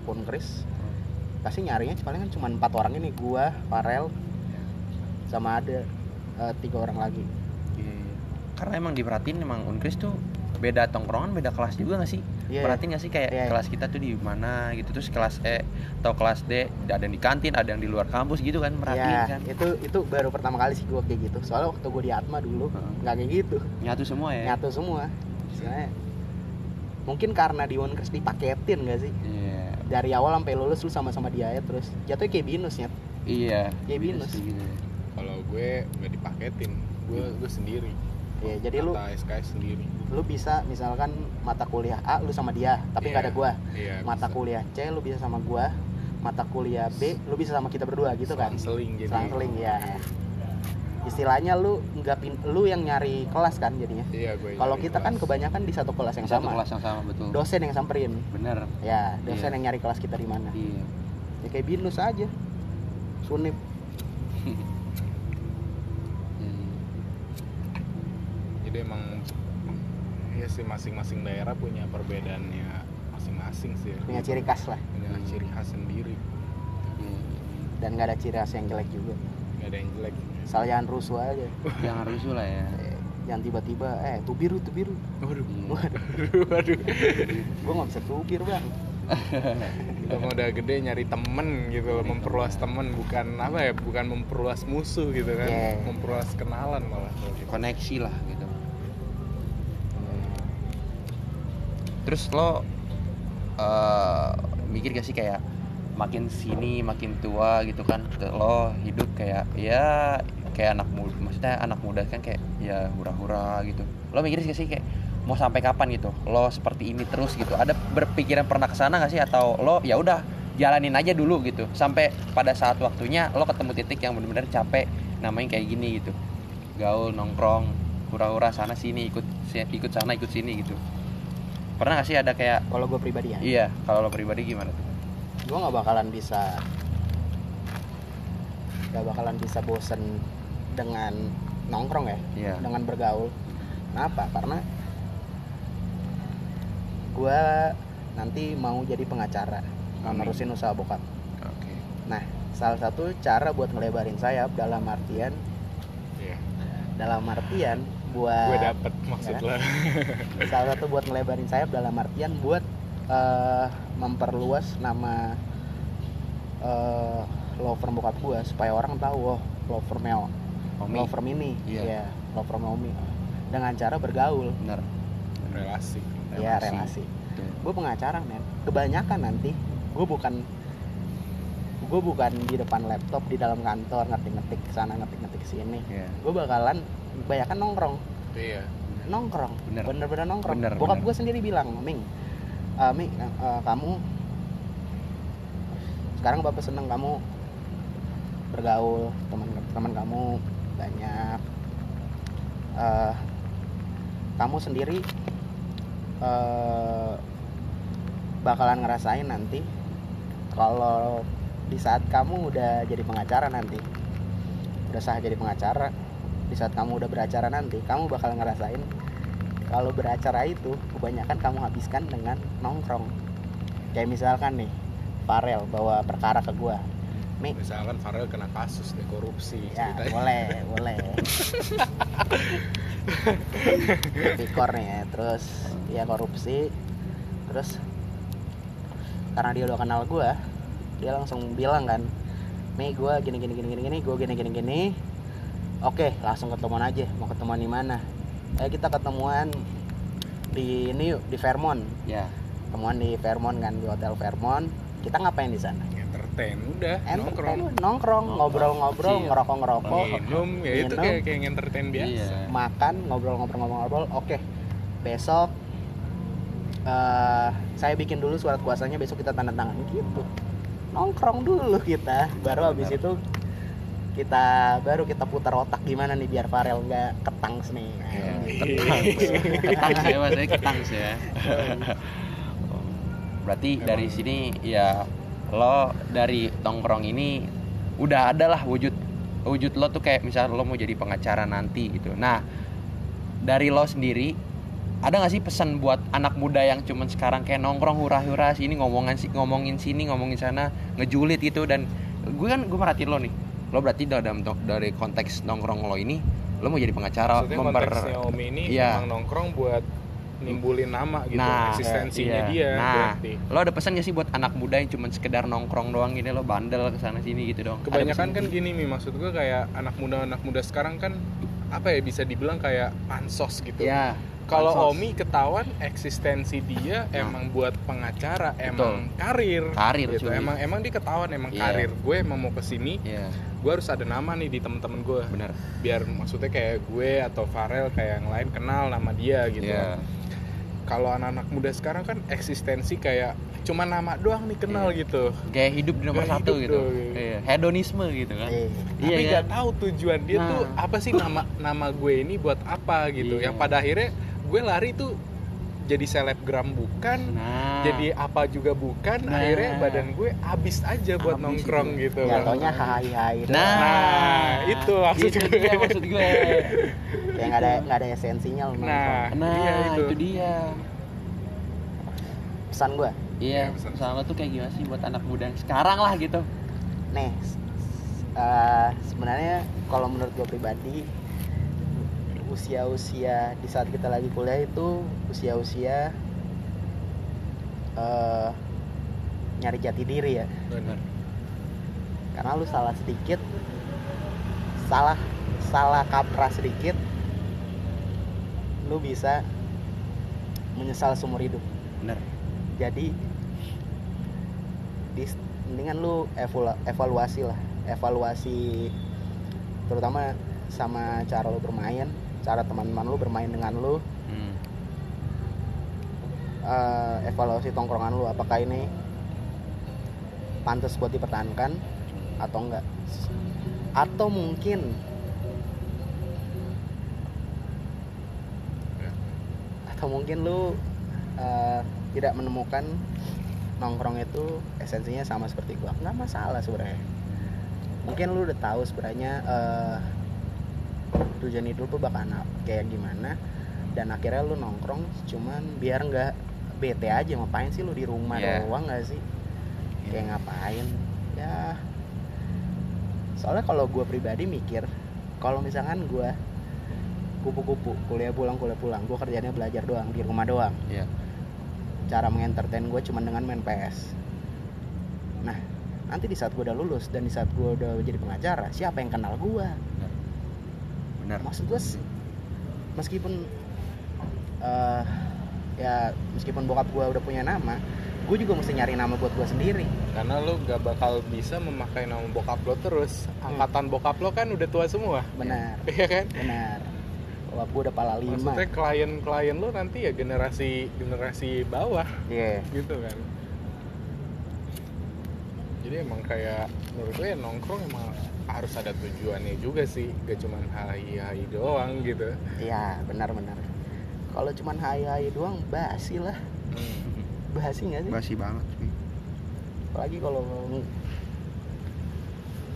pun Kris pasti nyarinya paling kan cuma empat orang ini gua Farel sama ada eh, tiga orang lagi Iya, iya. Karena emang diperhatiin emang Unkris tuh beda tongkrongan, beda kelas juga gak sih? Iya. Perhatiin gak sih kayak Iya. kelas kita tuh di mana gitu terus kelas E atau kelas D ada yang di kantin, ada yang di luar kampus gitu kan merhatiin ya kan. itu itu baru pertama kali sih gua kayak gitu soalnya waktu gua di Atma dulu nggak kayak gitu Nyatu semua ya. nyatu semua Istilahnya, mungkin karena di Unkris dipaketin gak sih Iya. dari awal sampai lulus lu sama-sama dia ya terus jatuhnya kayak binus ya Iya. Kayak binus. gitu. Kalau gue nggak dipaketin gue gue sendiri ya jadi lu SKS sendiri lu bisa misalkan mata kuliah A lu sama dia tapi nggak Iya. ada gua iya mata bisa. kuliah C lu bisa sama gua mata kuliah B lu bisa sama kita berdua gitu kan seling jadi selang-seling ya istilahnya lu nggak pin lu yang nyari kelas kan jadinya iya gue kalau kita kan kelas. kebanyakan di satu kelas yang Satu sama kelas yang sama betul. dosen yang samperin Bener. ya dosen Iya. yang nyari kelas kita di mana Iya. ya kayak binus aja sunip jadi emang ya sih masing-masing daerah punya perbedaannya masing-masing sih ya. punya ciri khas lah punya ciri khas sendiri Iya. dan nggak ada ciri khas yang jelek juga nggak ada yang jelek asal jangan rusuh aja Jangan rusuh lah ya. Jangan tiba-tiba eh tuh biru tuh biru waduh Iya. waduh waduh gua nggak bisa tubir bang kita mau udah gede nyari temen gitu loh, memperluas temen bukan apa ya bukan memperluas musuh gitu kan Iya. memperluas kenalan malah. Koneksi lah gitu. Terus lo eh, mikir gak sih kayak makin sini makin tua gitu kan lo hidup kayak ya kayak anak muda maksudnya anak muda kan kayak ya hura-hura gitu. Lo mikir gak sih kayak mau sampai kapan gitu? Lo seperti ini terus gitu. Ada berpikiran pernah ke sana gak sih? Atau lo ya udah jalanin aja dulu gitu. Sampai pada saat waktunya lo ketemu titik yang benar-benar capek namanya kayak gini gitu. Gaul nongkrong hura-hura sana sini ikut ikut sana ikut sini gitu pernah gak sih ada kayak kalau gue pribadi ya? Iya kalau lo pribadi gimana tuh? Gue nggak bakalan bisa nggak bakalan bisa bosen dengan nongkrong ya? Iya. Dengan bergaul. Kenapa? Karena gue nanti mau jadi pengacara Amin. nerusin usaha bokap. Oke. Nah salah satu cara buat ngelebarin sayap dalam artian Iya. dalam artian buat gue dapet maksud Ya. lo. Salah satu buat ngelebarin sayap dalam artian buat eh, memperluas nama eh, law firm bokap gua supaya orang tahu oh law firm Mel Omi. law firm ini Iya. ya law firm Omi. Dengan cara bergaul. Bener. Relasi. Ya Relasi. relasi. Gue pengacara men. Kebanyakan nanti gue bukan gue bukan di depan laptop di dalam kantor ngetik-ngetik sana ngetik-ngetik sini. Iya. gue bakalan kebanyakan nongkrong. Iya. Nongkrong. Bener. bener-bener nongkrong. Bener, bokap bener. gue sendiri bilang Ming eh, Ming eh, kamu sekarang bapak seneng kamu bergaul teman-teman kamu banyak. Eh, kamu sendiri eh, bakalan ngerasain nanti kalau di saat kamu udah jadi pengacara nanti udah sah jadi pengacara di saat kamu udah beracara nanti kamu bakal ngerasain kalau beracara itu kebanyakan kamu habiskan dengan nongkrong. Kayak misalkan nih Farel bawa perkara ke gua. Nih misalkan Farel kena kasus nih korupsi ya ceritanya. boleh boleh. Pikor nih ya terus ya korupsi terus karena dia udah kenal gua dia langsung bilang kan nih gua gini gini gini gini gini gua gini gini gini oke langsung ketemuan aja. Mau ketemuan di mana? Eh kita ketemuan di ini yuk di Fairmont ya. Ketemuan di Fairmont kan di hotel Fairmont kita ngapain di sana? Entertain udah nongkrong Entertain, nongkrong. ngobrol-ngobrol Chill. ngerokok-ngerokok. Minum ya itu Minum. kayak kayak entertain biasa. Iya. Makan ngobrol-ngobrol-ngobrol. Oke besok eh saya bikin dulu surat kuasanya besok kita tanda tangan. Gitu. Nongkrong dulu kita. Baru habis itu kita baru kita putar otak gimana nih biar Farel nggak ketang nih. Iya, ketang ketang saya maksudnya ketang sih ya. Berarti dari sini ya lo dari tongkrong ini udah ada lah wujud wujud lo tuh kayak misalnya lo mau jadi pengacara nanti gitu. Nah dari lo sendiri ada gak sih pesan buat anak muda yang cuman sekarang kayak nongkrong hura-hura sini ngomongin si- ngomongin sini ngomongin sana ngejulit gitu? Dan gue kan gue merhatiin lo nih lo berarti dalam dari konteks nongkrong lo ini lo mau jadi pengacara maksudnya memper konteksnya Om ini Iya. emang nongkrong buat nimbulin nama gitu Nah, eksistensinya iya. dia Nah, berarti. lo ada pesan gak sih buat anak muda yang cuman sekedar nongkrong doang gini lo bandel ke sana sini gitu dong kebanyakan kan gini nih maksud gue kayak anak muda anak muda sekarang kan apa ya bisa dibilang kayak pansos gitu. Ya kalau. Omi ketahuan eksistensi dia Nah. emang buat pengacara emang karir Karir, gitu cuy. emang emang dia ketahuan emang Iya. karir gue emang mau ke sini ya gue harus ada nama nih di temen-temen gue benar biar maksudnya kayak gue atau Farel kayak yang lain kenal nama dia gitu ya kalau anak-anak muda sekarang kan eksistensi kayak cuma nama doang nih kenal Iya. gitu kayak hidup di nomor Kayak satu gitu. Iya, hedonisme gitu kan Eh, tapi iya nggak kan? tahu tujuan dia Nah. tuh apa sih nama nama gue ini buat apa gitu Iya. yang pada akhirnya gue lari tuh jadi selebgram bukan nah jadi apa juga bukan Nah. akhirnya badan gue habis aja buat Habis nongkrong itu. gitu jatuhnya hai hai Nah. Nah, itu maksud itu gue. dia maksud gue kayak nggak ada nggak ada esensinya lo Nah. nongkrong. nah Iya, itu. itu. dia pesan gue iya Iya, pesan. pesan lo tuh kayak gimana sih buat anak muda yang sekarang lah gitu nih eh, sebenarnya kalau menurut gue pribadi usia-usia di saat kita lagi kuliah itu usia-usia eh, nyari jati diri ya. Bener. karena lu salah sedikit salah salah kaprah sedikit lu bisa menyesal seumur hidup. Bener jadi di, mendingan lu evolu- evaluasi lah. Evaluasi terutama sama cara lu bermain cara teman-teman lu bermain dengan lu. Hmm. eh, evaluasi tongkrongan lu apakah ini pantas buat dipertahankan atau enggak? Atau mungkin atau mungkin lu eh, tidak menemukan nongkrong itu esensinya sama seperti gua? Nggak masalah sebenarnya. Mungkin lu udah tahu sebenarnya eh, tujuan hidup lu bakal kayak gimana dan akhirnya lu nongkrong cuman biar nggak bete aja ngapain sih lu di rumah Iya. doang nggak sih? Kayak ngapain? Ya soalnya kalau gue pribadi mikir kalau misalkan gue kupu-kupu kuliah pulang kuliah pulang gue kerjanya belajar doang di rumah doang. Iya. cara mengentertain gue cuma dengan main PS nah nanti di saat gue udah lulus dan di saat gue udah jadi pengacara siapa yang kenal gue bener maksud gue sih, meskipun eh, ya meskipun bokap gue udah punya nama gue juga mesti nyari nama buat gue sendiri. Karena lu gak bakal bisa memakai nama bokap lo terus. Angkatan bokap lo kan udah tua semua. Benar. Iya kan? Benar. Bokap gue udah pala lima. Maksudnya klien-klien lo nanti ya generasi generasi bawah. Iya. gitu kan. Jadi emang kayak menurut gue ya nongkrong emang harus ada tujuannya juga sih gak cuman hai hai doang gitu. Iya benar-benar kalau cuman hai-hai doang basi lah. Basi nggak sih? Basi banget cuy. apalagi kalau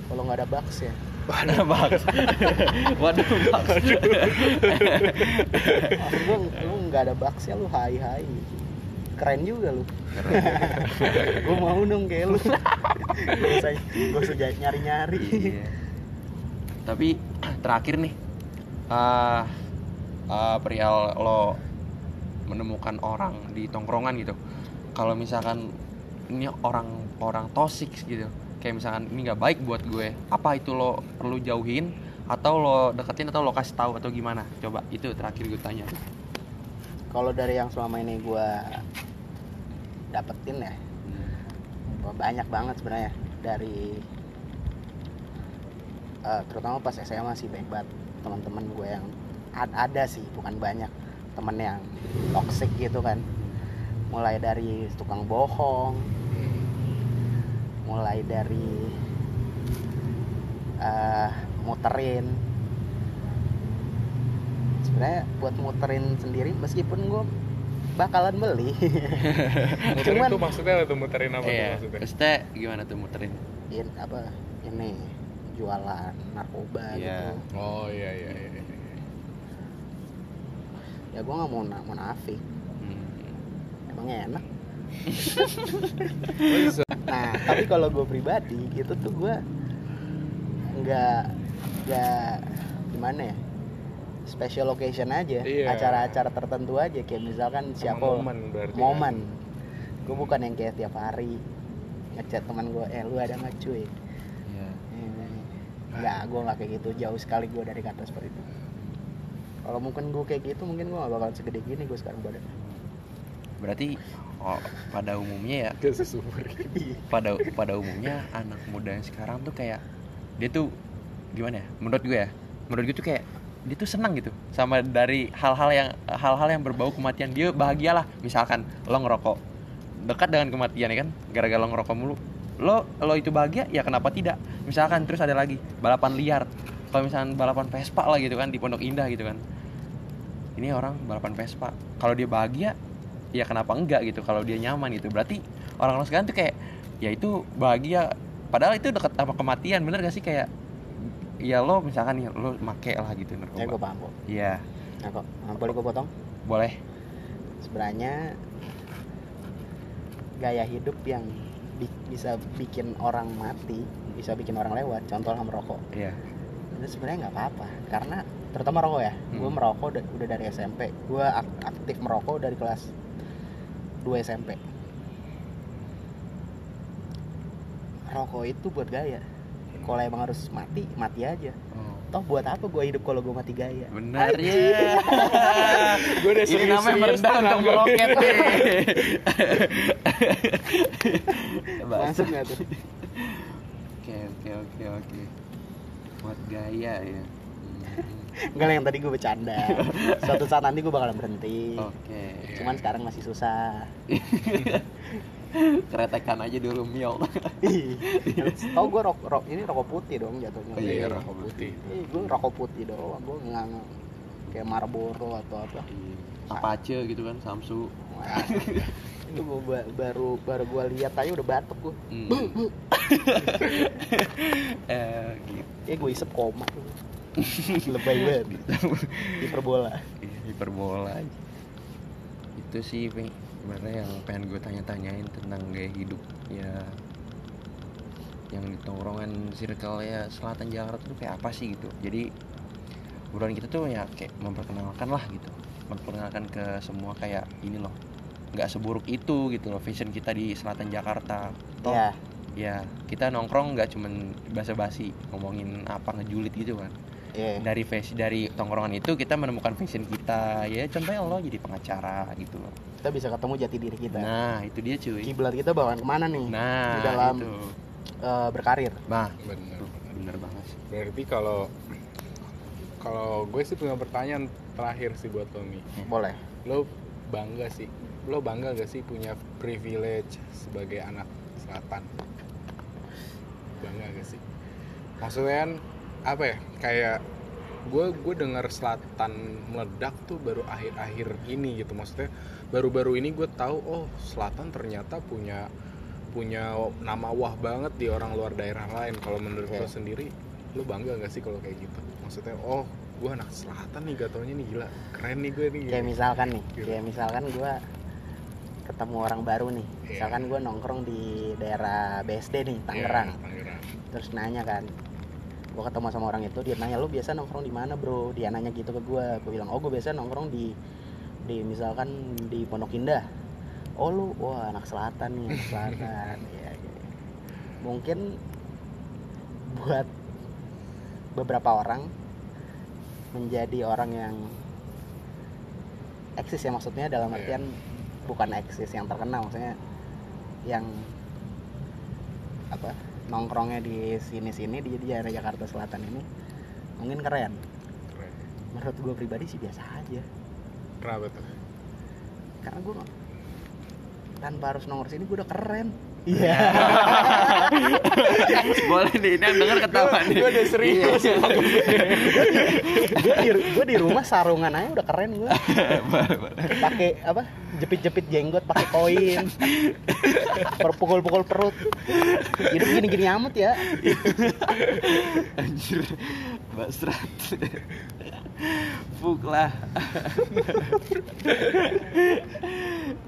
kalau nggak ada bucks ya. Waduh, Baks. Waduh, gua lu nggak ada bucks ya lu hai-hai keren juga lu. Gue mau dong kayak lu. Gak usah gak usah nyari-nyari. Iya. Tapi terakhir nih, ah ah, perihal lo menemukan orang di tongkrongan gitu. Kalau misalkan ini orang orang toxic gitu, kayak misalkan ini nggak baik buat gue, apa itu lo perlu jauhin? Atau lo deketin? Atau lo kasih tahu? Atau gimana? Coba itu terakhir gue tanya. kalau dari yang selama ini gue dapetin ya. Gua banyak banget sebenarnya dari eh, terutama pas SMA sih baik banget teman-teman gue yang ad- ada sih bukan banyak temen yang toxic gitu kan. Mulai dari tukang bohong mulai dari eh, muterin. Sebenarnya buat muterin sendiri meskipun gue bakalan beli muterin Cuman- tuh maksudnya apa tuh muterin apa tuh Iya, maksudnya maksudnya gimana tuh muterin? in apa ini jualan narkoba Iya. gitu oh iya iya iya, iya. ya gue nggak mau na- munafik Hmm. emangnya enak bisa. nah tapi kalau gue pribadi itu tuh gue nggak nggak gimana ya special occasion aja. Iya. acara-acara tertentu aja kayak misalkan siapa momen berarti kan? momen. Gue bukan yang kayak tiap hari ngechat teman gue eh lu ada nggak cuy? Iya. Eh, nggak gue nggak kayak gitu. Jauh sekali gue dari kata seperti itu. Kalau mungkin gue kayak gitu mungkin gue gak bakalan segede gini gue sekarang badan. Berarti oh, pada umumnya ya pada pada umumnya anak muda yang sekarang tuh kayak dia tuh gimana ya? Menurut gue ya menurut gue tuh kayak dia tuh senang gitu sama dari hal-hal yang hal-hal yang berbau kematian. Dia bahagialah misalkan lo ngerokok dekat dengan kematian ya kan gara-gara lo ngerokok mulu. Lo lo itu bahagia ya kenapa tidak? Misalkan terus ada lagi balapan liar. Kalau misalkan balapan Vespa lah gitu kan di Pondok Indah gitu kan. Ini orang balapan Vespa. Kalau dia bahagia ya kenapa enggak gitu? Kalau dia nyaman gitu. Berarti orang-orang sekarang tuh kayak ya itu bahagia. Padahal itu dekat sama kematian bener gak sih? Kayak ya lo misalkan nih lo make lah gitu ya gue narkoba paham kok iya. Nah kok nah, boleh gue potong? Boleh. Sebenarnya gaya hidup yang bi- bisa bikin orang mati bisa bikin orang lewat contohnya merokok iya. Itu sebenarnya nggak apa-apa karena terutama rokok ya. Gue Hmm. merokok udah, udah dari SMP gue ak- aktif merokok dari kelas 2 SMP rokok itu buat gaya kalau emang harus mati mati aja. Oh. toh buat apa gue hidup kalau gue mati gaya? Benar. Ya Gue udah ini namanya merendah untuk gue. meroket masuk nggak tuh? Oke oke oke oke. Buat gaya ya. Enggak lah yang tadi gue bercanda. Suatu saat nanti gue bakalan berhenti. Oke. Cuman sekarang masih susah keretekan aja dulu miol tau gue rok, rok ini rokok putih dong jatuhnya. Oh, iya, Iya, rokok putih. Eh, gue rokok putih doang gue nggak kayak Marlboro atau apa. Apache gitu kan Samsu itu gue baru baru gue lihat aja udah batuk gue Hmm. eh gitu. Kayak gue isep koma. Lebay banget. Hiperbola. Iya, hiperbola. Aja itu sih sebenarnya yang pengen gue tanya-tanyain tentang gaya hidup ya yang di tongkrongan circle ya selatan Jakarta tuh kayak apa sih gitu. Jadi obrolan kita tuh ya kayak memperkenalkan lah gitu. Memperkenalkan ke semua kayak ini loh nggak seburuk itu gitu loh vision kita di selatan Jakarta. Toh ya ya kita nongkrong nggak cuman basa-basi ngomongin apa ngejulit gitu kan. Iya. Dari face dari tongkrongan itu kita menemukan fashion kita ya contohnya lo jadi pengacara gitu loh kita bisa ketemu jati diri kita. Nah itu dia cuy. Kiblat kita bakalan ke mana nih? Nah di dalam- itu. Eh, berkarir. Nah Bener. tuh, bener. banget sih. Berarti kalau kalau gue sih punya pertanyaan terakhir sih buat lo nih. boleh. Lo bangga sih, lo bangga gak sih punya privilege sebagai anak selatan? bangga gak sih? Maksudnya kan apa ya kayak gue gue dengar selatan meledak tuh baru akhir-akhir ini gitu. Maksudnya baru-baru ini gue tahu oh selatan ternyata punya punya nama wah banget di orang luar daerah lain. Kalau menurut lo Oke. sendiri lo bangga gak sih kalau kayak gitu? Maksudnya oh gue anak selatan nih gatonya nih gila keren nih gue nih kayak misalkan nih Gitu. kayak misalkan gue ketemu orang baru nih. Iya. misalkan gue nongkrong di daerah BSD nih Tangerang Iya, Tangerang. Terus nanya kan gue ketemu sama orang itu dia nanya lu biasa nongkrong di mana bro? Dia nanya gitu ke gue gue bilang oh gue biasa nongkrong di di misalkan di Pondok Indah. Oh lu wah anak selatan nih anak selatan. Ya, gitu. mungkin buat beberapa orang menjadi orang yang eksis ya maksudnya dalam Iya. artian bukan eksis yang terkenal. Maksudnya yang apa nongkrongnya di sini-sini di di daerah Jakarta Selatan ini mungkin keren. Keren. Menurut gue pribadi sih biasa aja kenapa tuh karena gue tanpa harus nongkrong sini gue udah keren. Iya. Boleh nih ini yang denger ketawa nih. gue udah serius. Iya. gue di di rumah sarungan aja udah keren gue pakai apa? Jepit-jepit jenggot pakai koin. Perpukul-pukul perut. Hidup gini-gini amat ya. Anjir mbak Strat. Fuk lah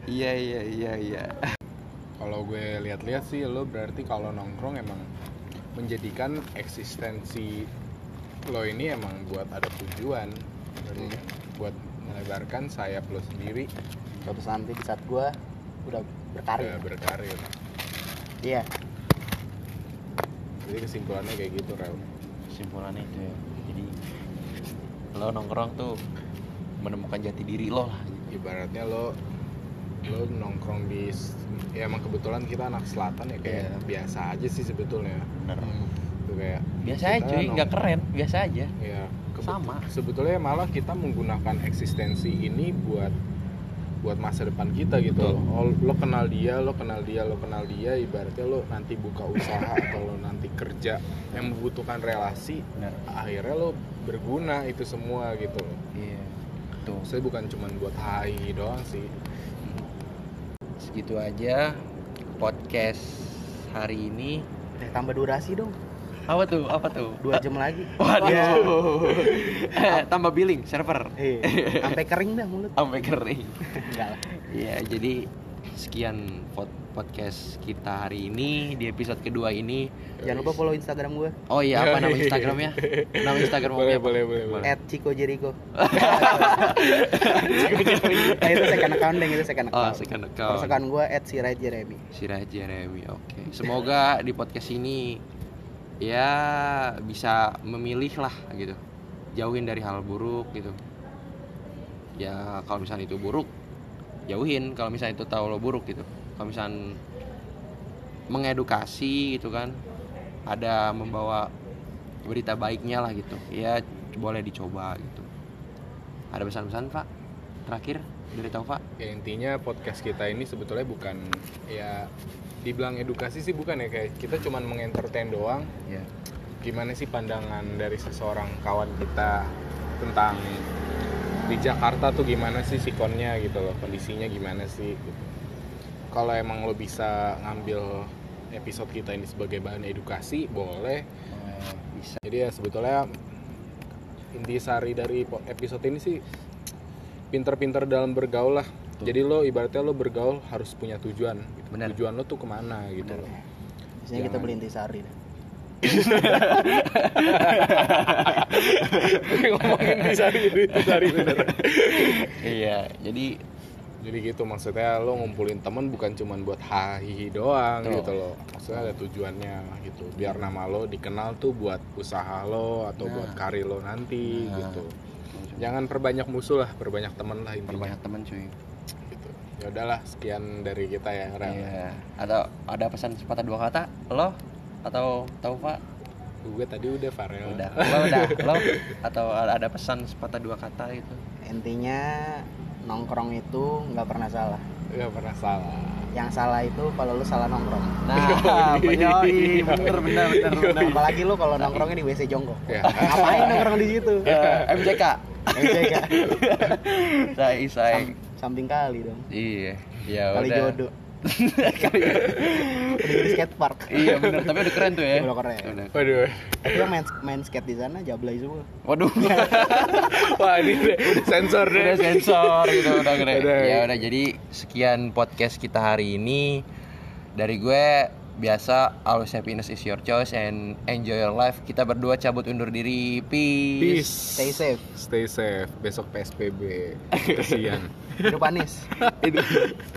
iya iya iya iya. Kalau gue lihat-lihat sih lo berarti kalau nongkrong emang menjadikan eksistensi lo ini emang buat ada tujuan. Kan? buat melebarkan sayap lo sendiri. Suatu nanti di saat gue udah berkarir. Ya, berkarir. Iya. Jadi kesimpulannya kayak gitu Rel kesimpulannya itu ya. Jadi lo nongkrong tuh menemukan jati diri lo lah. Ibaratnya lo lo nongkrong di ya emang kebetulan kita anak selatan ya kayak Iya. biasa aja sih sebetulnya. Bener tuh kayak biasa aja cuy nggak keren biasa aja. Ya Sama. sebetulnya malah kita menggunakan eksistensi ini buat buat masa depan kita gitu Betul. loh. Oh, lo kenal dia lo kenal dia lo kenal dia ibaratnya lo nanti buka usaha atau lo nanti kerja yang membutuhkan relasi bener akhirnya lo berguna itu semua gitu loh. Iya tuh saya bukan cuma buat hai doang sih. Segitu aja podcast hari ini. Eh, tambah durasi dong apa tuh? Apa tuh? Dua jam lagi. Waduh. Tambah billing server. Eh, sampai kering dah mulut. Sampai kering. Enggak lah. Iya, jadi sekian pod- podcast kita hari ini. Di episode kedua ini. jangan lupa follow instagram gue Oh iya, apa nama Instagramnya? Nama Instagram boleh boleh boleh boleh. At Chico Jericho. Nah, itu second account deh itu second Oh, account. second First account. account gue at Sirait Jeremy. Siraj Jeremy. Oke. Semoga di podcast ini ya bisa memilih lah gitu. Jauhin dari hal buruk gitu. Ya kalau misalnya itu buruk, jauhin. Kalau misalnya itu tahu lo buruk gitu. Kalau misalnya mengedukasi gitu kan, ada membawa berita baiknya lah gitu. Ya boleh dicoba gitu. Ada pesan-pesan Pak? Terakhir dari Taufak? ya intinya podcast kita ini sebetulnya bukan ya dibilang edukasi sih bukan ya kayak kita cuman mengentertain doang Ya. gimana sih pandangan dari seseorang kawan kita tentang di Jakarta tuh gimana sih sikonnya gitu loh kondisinya gimana sih gitu. kalau emang lo bisa ngambil episode kita ini sebagai bahan edukasi boleh Oh, bisa. jadi ya sebetulnya intisari dari po- episode ini sih pinter-pinter dalam bergaul lah Betul. jadi lo ibaratnya lo bergaul harus punya tujuan gitu. Benar. tujuan lo tuh ke mana gitu loh biasanya kita beli intisari dah. ngomongin intisari intisari bener Iya, jadi jadi gitu maksudnya lo ngumpulin temen bukan cuman buat hahihi doang gitu loh maksudnya ada tujuannya gitu biar nama lo dikenal tuh buat usaha lo atau Nah. buat karir lo nanti Nah. gitu jangan perbanyak musuh lah perbanyak temen lah intinya perbanyak teman cuy. Ya udahlah sekian dari kita ya Rel Iya. Atau ada pesan sepatah dua kata? Lo atau Taufa? Gue tadi udah Farel. Udah. Lo udah. Lo atau ada pesan sepatah dua kata gitu intinya nongkrong itu nggak pernah salah. Nggak pernah salah. Yang salah itu kalau lu salah nongkrong. Nah, yoi, bener bener bener bener. apalagi lu kalau nongkrongnya di WC jongkok Ya. ngapain nongkrong di situ? Eh, MJK. MCK Say say. Sam- samping kali dong Iya. Ya kali udah. jodoh udah jadi skatepark Iya bener, tapi udah keren tuh ya. Udah keren. Udah. Waduh. tapi yang main, main skate di sana jablay semua Waduh. Wah, ini deh, sensor deh. udah sensor gitu udah keren. Udah. Ya udah jadi sekian podcast kita hari ini dari gue biasa always happiness is your choice and enjoy your life. Kita berdua cabut undur diri. Peace. Peace. stay safe Stay safe. Besok PSBB. Kesian. hidup Anis